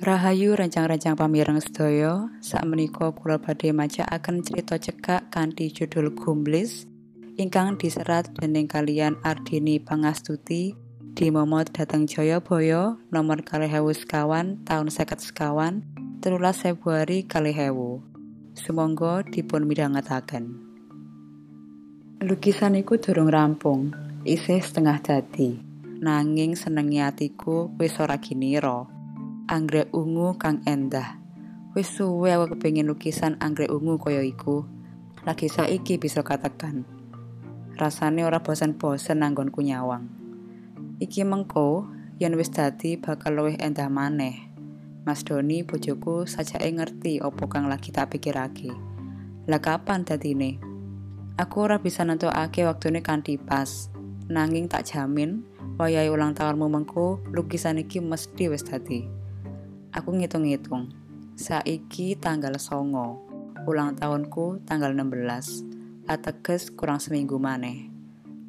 Rahayu rancang-rancang pamireng sedaya, sakmenika kula badhe macakaken cerita cekak kanthi judul Gumblis ingkang diserat dening kalian Ardini Pangastuti di Momot Dateng Jayabaya nomor kalih sekawan tahun seket sekawan telulas Februari kalih ewu. Sumangga dipun midhangetaken. Lukisan iku durung rampung, isih setengah dadi. Nanging senengi atiku wis ora ginira. Anggrek ungu kang endah. Wis suwe aku kepengin lukisan anggrek ungu kaya iku. Lagi saiki bisa katakan. Rasane ora bosan-bosan nanggonku nyawang. Iki mengko yen wis dadi bakal luwih endah maneh. Mas Doni bojoku sajake ngerti opo kang lagi tak pikirake. Lah kapan dadine? Aku ora bisa nentokake waktune kanthi pas. Nanging tak jamin wayahe ulang tahunmu mengko lukisan iki mesti wis dadi. Aku ngitung-ngitung. Saiki tanggal songo. Ulang tahunku tanggal 16. Ateges kurang seminggu maneh.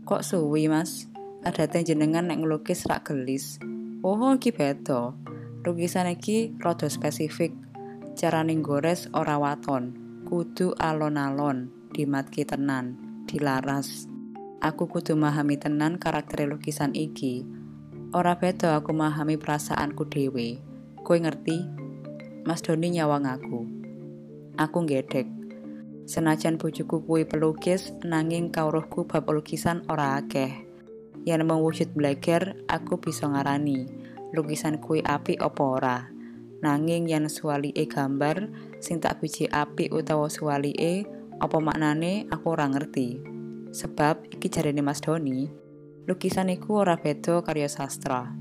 Kok suwi, Mas? Ada jenengan nek ngelukis rak gelis. Oh, iki beda. Lukisan iki rada spesifik. Carane gores ora waton. Kudu alon-alon, dimatki tenan, dilaras. Aku kudu memahami tenan karakter lukisan iki. Ora beda aku memahami perasaanku dhewe. Kowe ngerti? Mas Doni nyawang aku. Aku ngedek. Senajan bojoku kuwi pelukis, nanging kawruhku bab lukisan ora akeh. Yen mung wujud belajar, aku bisa ngarani lukisan kuwi api apa ora. Nanging yen suwalike gambar sing tak biji api utawa suwalike apa maknane aku ora ngerti. Sebab iki jarene Mas Doni, lukisan iku ora beda karya sastra.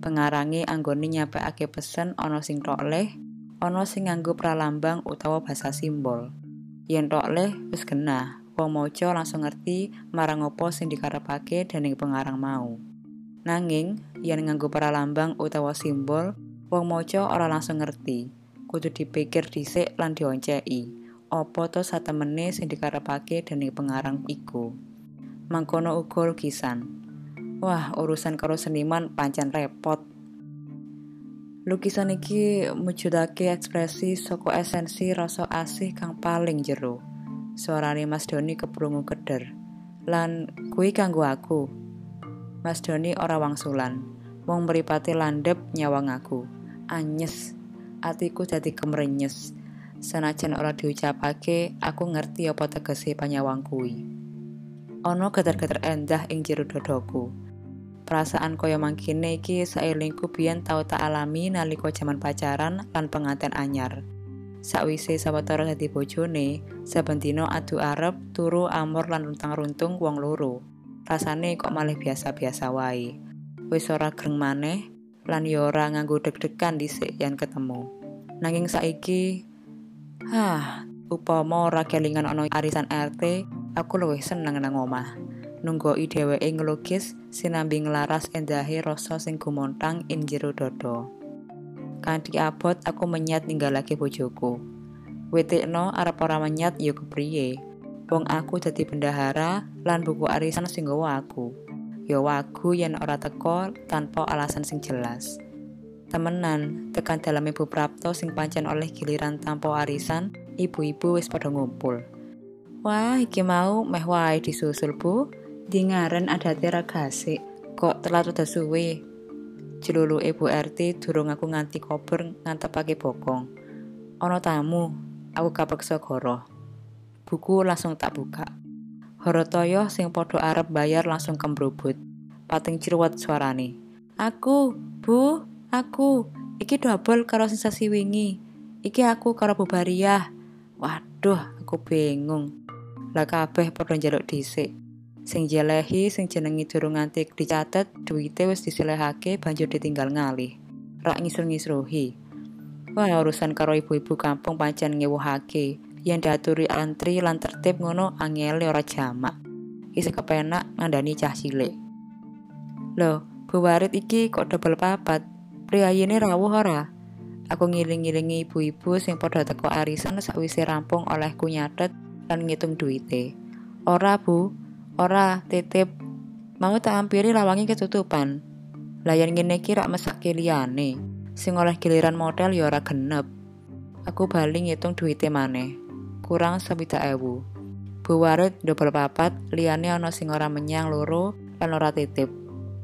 Pengarange anggone nyapekake pesen ana sing tokleh, ana sing nganggo pralambang utawa basa simbol. Yen tokleh wis genah, wong maca langsung ngerti marang apa sing dikarepake dening pengarang mau. Nanging, yen nganggo pralambang utawa simbol, wong maca ora langsung ngerti. Kudu dipikir dhisik lan dionceki. Apa to satemene sing dikarepake dening pengarang iku? Mangkono uga lukisan. Wah, urusan karo seniman pancen repot. Lukisan iki mujudake ekspresi soko esensi rasa asih kang paling jero. Suarane Mas Doni keprungu keder. Lan kuwi kanggo aku. Mas Doni ora wangsulan. Wong mripate landhep nyawang aku. Anyes. Atiku dadi kemrenyes. Senajan ora diucapake, aku ngerti apa tegese panyawang kuwi. Ana geter-geter endah ing jero dadaku. Perasaan kaya mangkene iki saelingku biyen tau tak alami nalika jaman pacaran lan pengantin anyar. Sakwise sawetara dadi bojone, saben dina adu arep, turu amor lan runtang-runtung wong loro. Rasane kok malah biasa-biasa wae. Wis ora greng maneh lan ya ora nganggo deg-degan dhisik yen ketemu. Nanging saiki, hah, upama ora kelingan ana arisan RT, aku luwih seneng nang omah. Nunggoki dheweke ngelukis sinambi nglaras endahe rasa sing gumontang ing jero dada. Kanthi abot aku menyat ninggalake bojoku. Wetikno arep ora menyat ya kepriye. Wong aku dadi bendahara lan buku arisan sing nggawa aku. Ya wagu yen ora teko tanpa alasan sing jelas. Temenan, tekan dalam ibu prapto sing pancen oleh giliran tanpa arisan, ibu-ibu wis padha ngumpul. Wah, iki mau meh wae disusul, Bu. Di ngaren adate ragase, kok telat udah suwe. Jelulu ibu RT durung aku nganti kober ngantepake bokong. Ono tamu, aku kapeksa goro. Buku langsung tak buka. Horotoyo sing podo arep bayar langsung kembrobot. Pating ciruat suarane. Aku, Bu, aku. Iki double karo sensasi wingi. Iki aku karo bubariah. Waduh, aku bingung. Lah kabeh padha njaluk dhisik. Sing jelehi sing jenengi durung nganti dicatet duwite wis disilehake banjur ditinggal ngalih. Rak ngisru-ngisruhi wah urusan karo ibu-ibu kampung pancen ngewuhake. Yen diaturi antri lan tertib ngono angele ora jamak. Isih kepenak ngandani cah cilik. Lho Bu Warit iki kok double papat? Priyayine rawuh ora? Aku ngiling-ngilingi ibu-ibu sing padha teko arisan sakwise rampung olehku nyatet lan ngitung duite ora Bu Ora, titip. Mau tak ampiri lawangi ketutupan. Layan ngene iki rak mesake liyane. Sing oleh giliran model ya ora genep. Aku bali ngitung duite maneh. Kurang sepidak ewu. Bu Warit double papat, liyane ana sing ora menyang loro lan ora titip.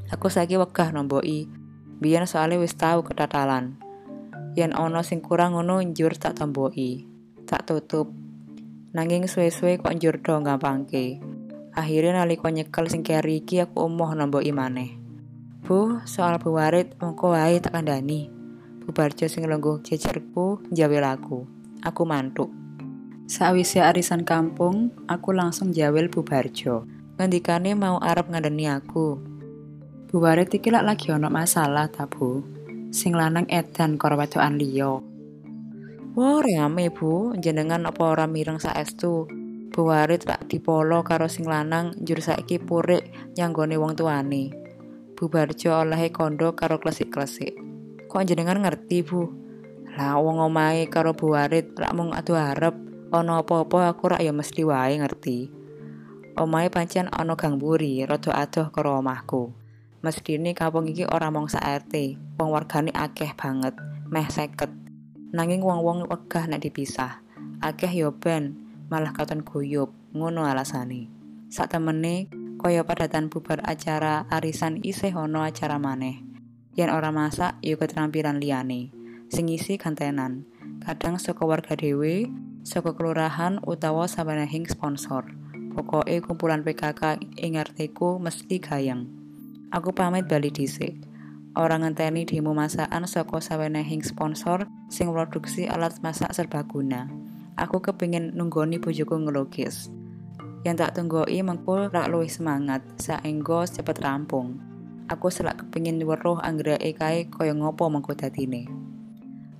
Aku saiki wegah nomboki. Biyen soalnya wis tau ketatalan. Yen ana sing kurang ngono njur tak tomboki. Tak tutup. Nanging suwe-suwe kok njur do gampangke. Akhirnya nalika nyekel sing keri iki aku emoh nomboki maneh. Bu, soal Bu Warit mengko wae tak kandhani. Bu Barjo sing lungguh jejerku jawel aku. Aku mantuk. Sawise arisan kampung, aku langsung jawel Bu Barjo. Ngendikane mau arep ngandani aku. Bu Warit iki lak lagi ono masalah ta, Bu? Sing lanang edan karo wedokan liya. Wah, rame, Bu. Jenengan apa ora mireng saestu? Bu Warit tak dipolo karo sing lanang njur saiki purik nyanggone wong tuane. Bu Barjo olehe kondo karo klesik-klesik. Kok jenengan ngerti, Bu? Lah wong omahe karo Bu Warit lak mung adu arep ana apa-apa aku rak ya mesti wae ngerti. Omahe pancen ana gang buri, rada adoh karo omahku. Mestine kampung iki ora mung sak RT, wong wargane akeh banget, meh seket. Nanging wong-wong wegah nek dipisah. Akeh yo ben, malah katon guyub, ngono alasane. Sak temene kaya padatan bubar acara arisan isih ana acara maneh. Yen ora masak yo keterampilan liyane. Sing isi gantenan. Kadang saka warga dhewe, saka kelurahan utawa sabenehing sponsor. Pokoke kumpulan PKK ing RT-ku mesti gayeng. Aku pamit bali dhisik. Orang ngenteni demo masakan saka sawenehing sponsor sing produksi alat masak serbaguna. Aku kepingin nunggoni bojoku ngelukis. Yang tak tunggoki mengko rak luwih semangat, saenggo cepet rampung. Aku selak kepingin weruh anggreke kae kaya ngopo mengko dadine.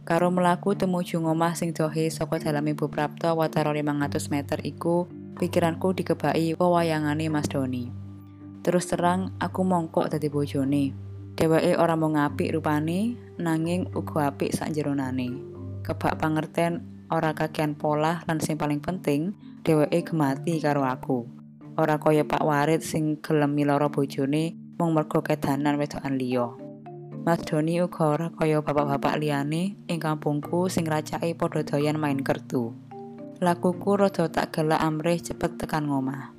Karo melaku tumuju ngomah sing dohe saka daleme Bu Prapto watara 500 meter iku, pikiranku dikebaki wewayangane Mas Doni. Terus terang aku mongkok dadi bojone. Dheweke ora mau ngapik rupane, nanging uga apik sak jeronane. Kebak pangerten ora kakean pola lan sing paling penting, dheweke gemati karo aku. Ora kaya Pak Warit sing gelem miloro bojone mung mergo kedanan wedokan liya. Mas Doni uga ora kaya bapak-bapak liyane ing kampungku sing racake padha doyan main kertu. Lakuku rada tak gelak amrih cepet tekan ngomah.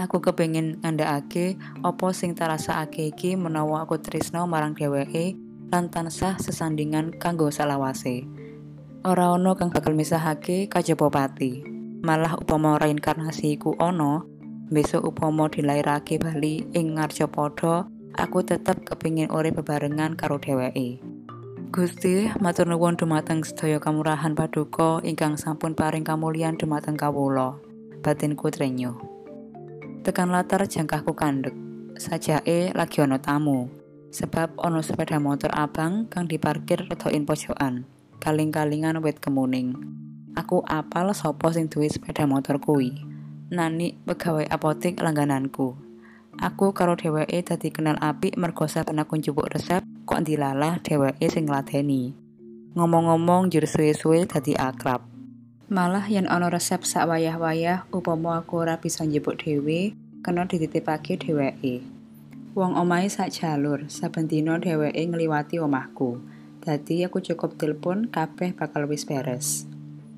Aku kepengin ngandhakake apa sing tarasakake iki menawa aku tresno marang dheweke lan tansah sesandingan kanggo salawase. Ora ono kang bakal misahake kajaba pati. Malah upama reinkarnasi iku ono, besok upama dilairake bali ing Ngarjapada aku tetep kepingin urip bebarengan karo dheweke. Gusti, matur nuwun dumateng sedaya kamurahan paduka ingkang sampun paring kamulyan dumateng kawula. Batinku trenyuh. Tekan latar jangkahku kandhek. Sajake lagi ana tamu. Sebab ana sepeda motor abang kang diparkir redokin pojokan. Kaling-kalingan wit kemuning. Aku apal sapa sing duwe sepeda motor kuwi. Nani pegawai apotik langgananku. Aku karo dheweke dadi kenal apik mergo saben aku njupuk resep kok dilalah dheweke sing ngladeni. Ngomong-ngomong jur suwe-suwe dadi akrab. Malah yen ana resep sak wayah-wayah upama aku ora bisa njupuk dhewe, kena dititipake dheweke. Wong omahe sak jalur, saben dina dheweke ngliwati omahku. Dadi aku cukup telepon kabeh bakal wis beres.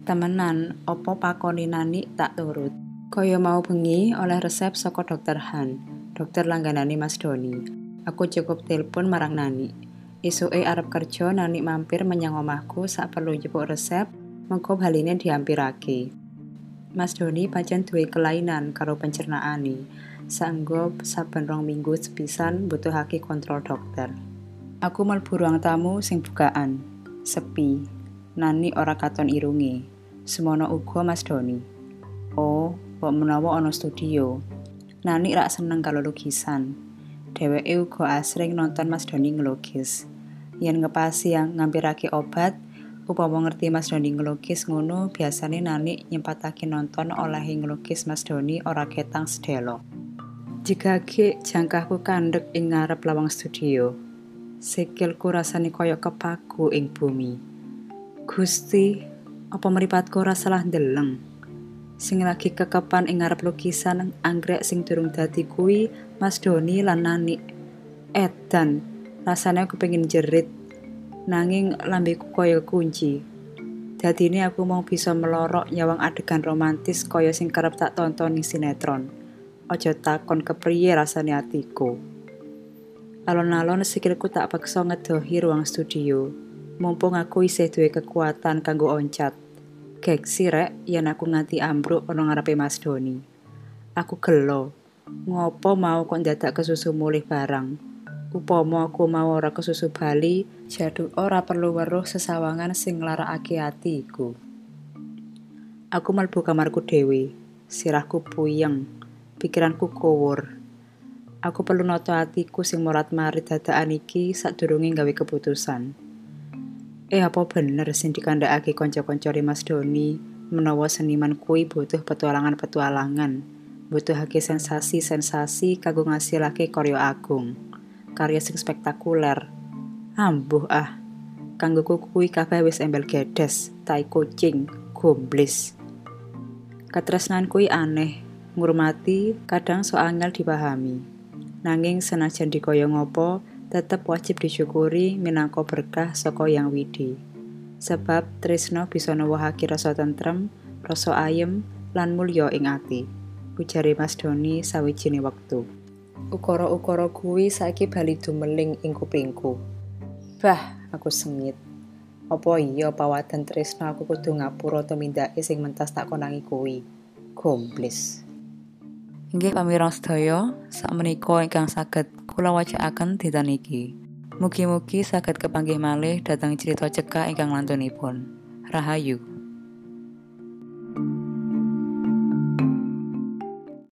Temenan, opo pakoni nani tak turut. Kaya mau bengi oleh resep saka dokter Han. dokter langganane Mas Doni. Aku cukup telepon marang Nani. Isuke arep kerja Nani mampir menyang omahku sak perlu jupuk resep, mengko baline diampirake. Mas Doni pancen duwe kelainan karo pencernaane. Sanggup saben rong minggu sepisan butuhake kontrol dokter. Aku mlebu ruang tamu sing bukaan. Sepi. Nani ora katon irunge. Semono uga Mas Doni. Oh, kok menawa ana studio. Nani rak seneng kalau lukisan. Dheweke uga asring nonton Mas Doni ngelukis. Yen ngepasi yang ngampirake obat, upama ngerti Mas Doni ngelukis ngono, biasane Nani nyempatake nonton oleh ngelukis Mas Doni ora ketang sedelo. Jika jangkahku kandek ing ngarep lawang studio, sikilku rasane koyok kepaku ing bumi. Gusti, apa meripatku rasalah deleng? sing lagi kekepan ing ngarep lukisan anggrek sing durung dadi kuwi Mas Doni lan Nani. Edan, rasanya aku pengen jerit. Nanging lambeku kaya kunci. Dadi ini aku mau bisa melorok nyawang adegan romantis kaya sing kerep tak tonton ning sinetron. Ojo takon kepriye rasane atiku. Alon-alon sikilku tak paksa ngedohi ruang studio. Mumpung aku isih duwe kekuatan kanggo oncat. Geksi rek yen aku nganti ambruk ana ngarepe Mas Doni. Aku gelo. Ngopo mau kok dadak kesusu mulih barang. Upama aku mau ora kesusu bali, jadul ora perlu weruh sesawangan sing nglarakake atiku. Aku mlebu kamarku dhewe. Sirahku puyeng, pikiranku kowur. Aku perlu noto atiku sing morat-marit dadakan iki sadurunge gawe keputusan. Eh apa bener sing dikandhakake kanca-kanca Mas Doni menawa seniman kuwi butuh petualangan-petualangan, butuhake sensasi-sensasi kanggo ngasilake karya agung, karya sing spektakuler. Ambuh ah, kanggo kuwi kabeh wis embel gedes, tai kucing, gomblis. Katresnan kuwi aneh, ngurmati kadang so angel dipahami. Nanging senajan dikaya ngopo, tetep wajib disyukuri minangka berkah saka Yang Widi. Sebab tresno bisa nuwuhake rasa tentrem, rasa ayem, lan mulya ing ati. Ujare Mas Doni sawijine wektu. Ukara-ukara kuwi saiki bali dumeling ing kupingku. Bah, aku sengit. Apa iya pawadan tresno aku kudu ngapura tumindake sing mentas tak konangi kuwi. Gomblis. Inggih pamirang sedaya, sakmenika ingkang saged kula wacakaken dinten iki. Mugi-mugi saged kepanggih malih dhateng cerita cekak ingkang lantunipun. Rahayu.